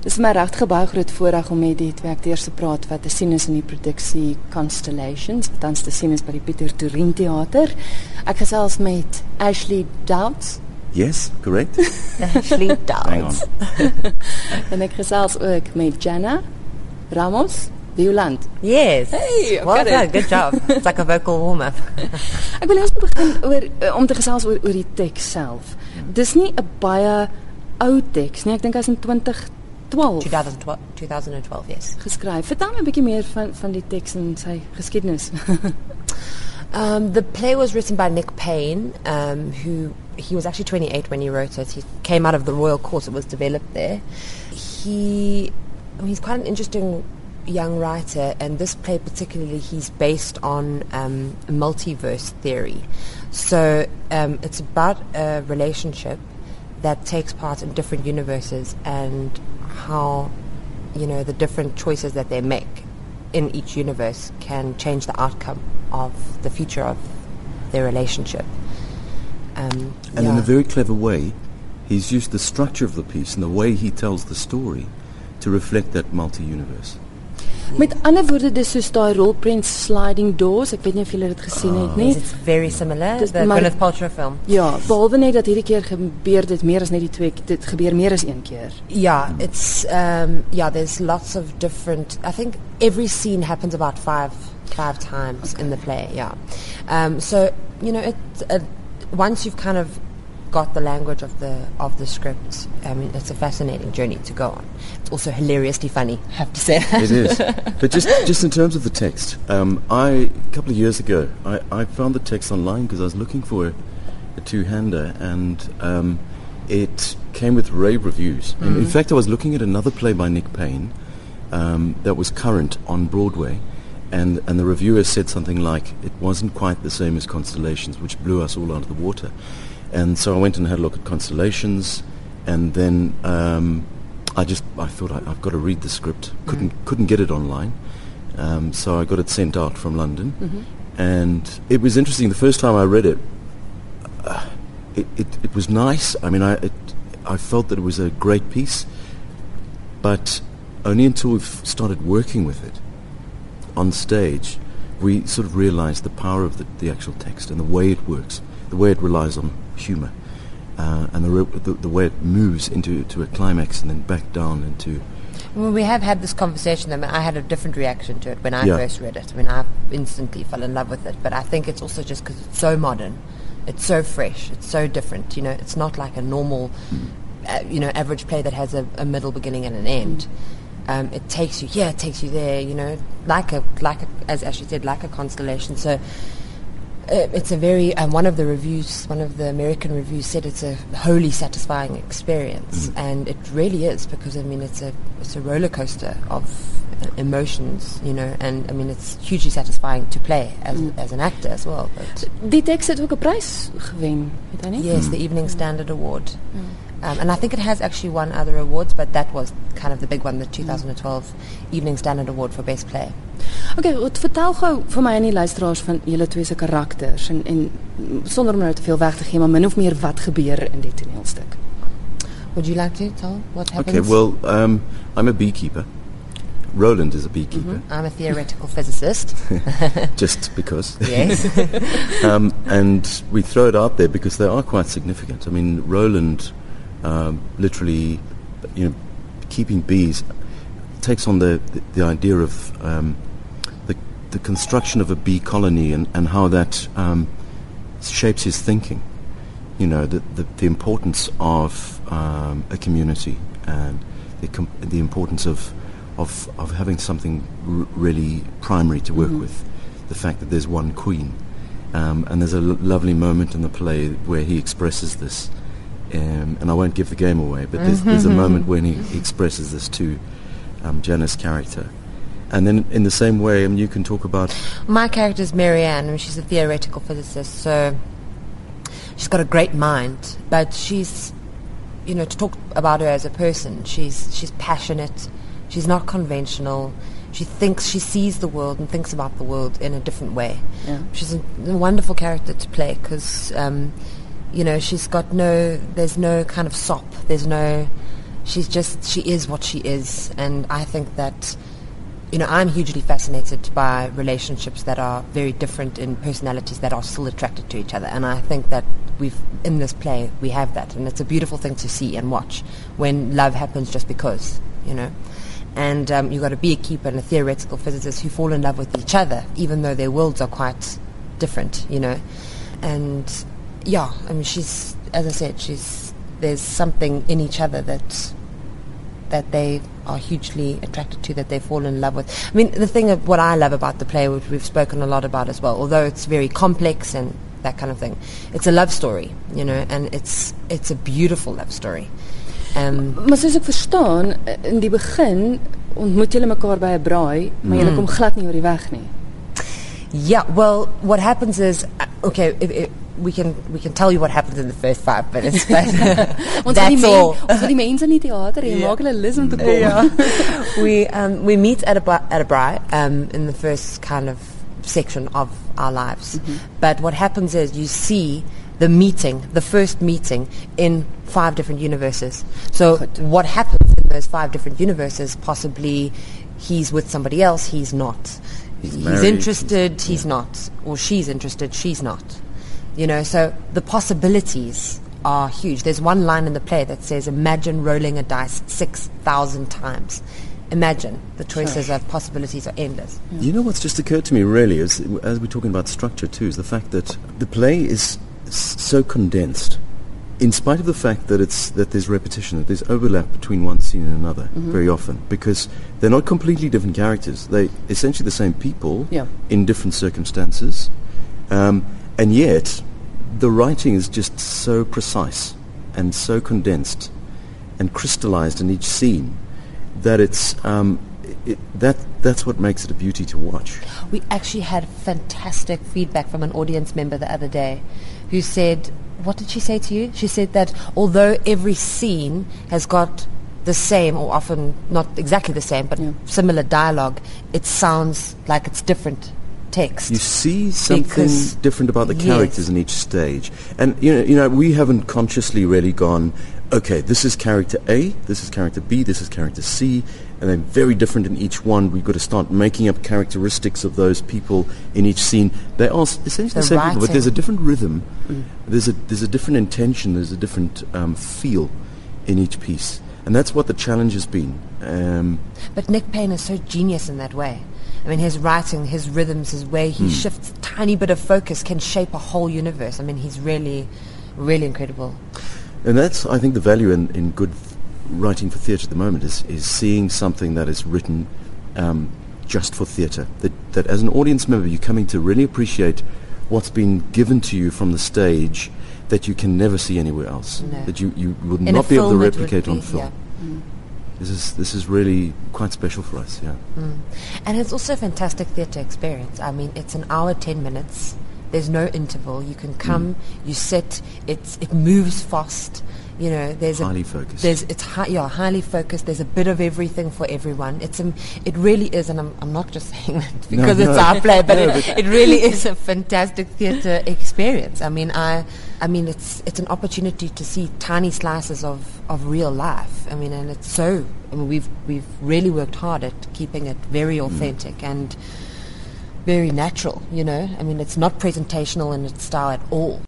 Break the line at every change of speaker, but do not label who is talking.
Dis my regtig baie groot voorreg om met die twee akteurs te praat wat te sien is in die produksie Constellations, wat tans te sien is by die Pieter Toerien Theater. Ek gesels met Ashley Doubts.
Yes, correct.
Ashley
on.
en ek gesels ook met Jana Ramos Violant.
Yes.
Hey,
well done. Good job. It's like a vocal warm up.
Ek wil eers begin oor eh, om te gesels oor oor die teks self. Dis nie 'n baie ou teks nie. Ek dink hy's in 2012
2012, 2012 yes.
geskryf. Vertel my 'n bietjie meer van van die teks en sy geskiedenis.
Um, the play was written by Nick Payne, um, who he was actually 28 when he wrote it. He came out of the Royal Court; it was developed there. He, I mean, he's quite an interesting young writer, and this play particularly, he's based on um, multiverse theory. So um, it's about a relationship that takes part in different universes and how, you know, the different choices that they make in each universe can change the outcome of the future of their relationship. Um,
And in a very clever way, he's used the structure of the piece and the way he tells the story to reflect that multi-universe.
Met ander woorde dis soos daai rolprent sliding doors. Ek weet nie of julle dit gesien het nie.
It's very similar.
Dis
the Gwyneth Paltrow film.
Ja, behalwe net dat hierdie keer gebeur dit meer as net die twee dit gebeur meer as een keer.
Yeah, it's um, yeah. There's lots of different. I think every scene happens about five five times in the play. Yeah, um, so you know, it uh, once you've kind of got the language of the of the script, I mean, it's a fascinating journey to go on. It's also hilariously funny. I have to say that.
It is. but just just in terms of the text, um, I a couple of years ago I, I found the text online because I was looking for a, a two-hander, and um, it came with rave reviews. And in fact, I was looking at another play by Nick Payne um, that was current on Broadway, and and the reviewer said something like it wasn't quite the same as Constellations, which blew us all out of the water. And so I went and had a look at Constellations, and then um, I just I thought I, I've got to read the script. Couldn't couldn't get it online, um, so I got it sent out from London, and it was interesting. The first time I read it, uh, it, it it was nice. I mean, I it, I felt that it was a great piece, but only until we've started working with it on stage, we sort of realized the power of the, the actual text and the way it works, the way it relies on humor, uh, and the, re- the the way it moves into to a climax and then back down into.
Well, we have had this conversation. I mean, I had a different reaction to it when I
Yeah.
first read it. I mean, I instantly fell in love with it. But I think it's also just because it's so modern, it's so fresh, it's so different. You know, it's not like a normal, uh, you know, average play that has a, a middle, beginning, and an end. Um, it takes you here, it takes you there. You know, like a like a, as Ashley said, like a constellation. So. Uh, it's a very um, one of the reviews one of the american reviews said it's a wholly satisfying experience. And it really is because i mean it's a it's a roller coaster of uh, emotions you know and i mean it's hugely satisfying to play as, as an actor as well but
Die teks het ook 'n prys gewen, weet jy nie?
yes the evening standard award um, and i think it has actually won other awards but that was kind of the big one the 2012 evening standard award for best play
Okay, wat vertel gou vir my en die luisteraars van julle twee se karakters en en sonder om nou te veel weg te gee, maar min of meer wat gebeur in die toneelstuk.
would you like to tell what happens
Okay, well, um, I'm a beekeeper. Roland is a beekeeper,
i'm a theoretical physicist
just because.
yes
um, and we throw it out there because they are quite significant. I mean, Roland um, literally, you know, keeping bees takes on the, the, the idea of um, the, the construction of a bee colony and, and how that um, shapes his thinking. You know, the, the, the importance of um, a community and the, com- the importance of, of, of having something r- really primary to work with. The fact that there's one queen. Um, and there's a l- lovely moment in the play where he expresses this. Um, and I won't give the game away, but there's, there's a moment when he, he expresses this to um, Janice's character. And then in the same way, I mean, you can talk about
My character is Marianne, and she's a theoretical physicist, so she's got a great mind, but she's, you know, to talk about her as a person, she's she's passionate, she's not conventional. She thinks she sees the world and thinks about the world in a different way.
Yeah.
She's a, a wonderful character to play because, um, you know, she's got no, there's no kind of sop, there's no, she's just she is what she is, and I think that you know I'm hugely fascinated by relationships that are very different in personalities that are still attracted to each other, and I think that we've in this play we have that, and it's a beautiful thing to see and watch when love happens just because you know. And um, you've got a beekeeper and a theoretical physicist who fall in love with each other, even though their worlds are quite different, you know. And yeah, I mean, she's, as I said, she's there's something in each other that that they are hugely attracted to, that they fall in love with. I mean, the thing of what I love about the play, which we've spoken a lot about as well, although it's very complex and that kind of thing, it's a love story, you know, and it's it's a beautiful love story. Um,
Maar soos ek verstaan, in die begin ontmoet julle mekaar by 'n braai, maar julle kom glad nie oor die weg nie.
Yeah, well, what happens is, uh, okay, if, if we can we can tell you what happens in the first five minutes, but
Ons wil die
that's all.
ons wil die mense in die teater hê, maak hulle lus om te kom.
we um, we meet at a bri- at a braai um, in the first kind of section of our lives, but what happens is you see the meeting, the first meeting in five different universes. So what happens in those five different universes? Possibly he's with somebody else, he's not.
He's
He's,
married,
interested, he's not, or she's interested, she's not. You know, so the possibilities are huge. There's one line in the play that says, "Imagine rolling a dice six thousand times." Imagine the choices of possibilities are endless.
You know what's just occurred to me really is, as we're talking about structure too, is the fact that the play is so condensed, in spite of the fact that it's that there's repetition, that there's overlap between one scene and another very often, because they're not completely different characters. They essentially the same people
Yeah.
in different circumstances, um, and yet the writing is just so precise and so condensed and crystallized in each scene that it's um, it, that that's what makes it a beauty to watch.
We actually had fantastic feedback from an audience member the other day who said, What did she say to you? She said that although every scene has got the same, or often not exactly the same, but
Yeah.
similar dialogue, it sounds like it's different text.
You see something different about the
yes.
characters in each stage, and you know, you know, we haven't consciously really gone. Okay, this is character A, this is character B, this is character C, and they're very different in each one. We've got to start making up characteristics of those people in each scene. They are essentially the,
The
same people, but there's a different rhythm. There's a there's a different intention. There's a different um, feel in each piece, and that's what the challenge has been. Um,
But Nick Payne is so genius in that way. I mean, his writing, his rhythms, his way he shifts a tiny bit of focus can shape a whole universe. I mean, he's really, really incredible.
And that's, I think, the value in, in good writing for theatre at the moment is, is seeing something that is written um, just for theatre. That, that as an audience member, you're coming to really appreciate what's been given to you from the stage that you can never see anywhere else.
No.
That you, you will
In
not be able to replicate on film.
yeah.
This is this is really quite special for us. Yeah. Mm.
And it's also a fantastic theatre experience. I mean, it's an hour, 10 minutes. There's no interval. You can come, mm. you sit, it's, it moves fast. You know, there's
Highly
a,
focused.
There's, it's hi- yeah, highly focused. There's a bit of everything for everyone. It's um, it really is, and I'm, I'm not just saying that because
No,
it's
no.
our play, but,
No,
it, it really is a fantastic theatre experience. I mean, I, I mean, it's it's an opportunity to see tiny slices of, of real life. I mean, and it's so. I mean, we've we've really worked hard at keeping it very authentic and very natural. You know, I mean, it's not presentational in its style at all.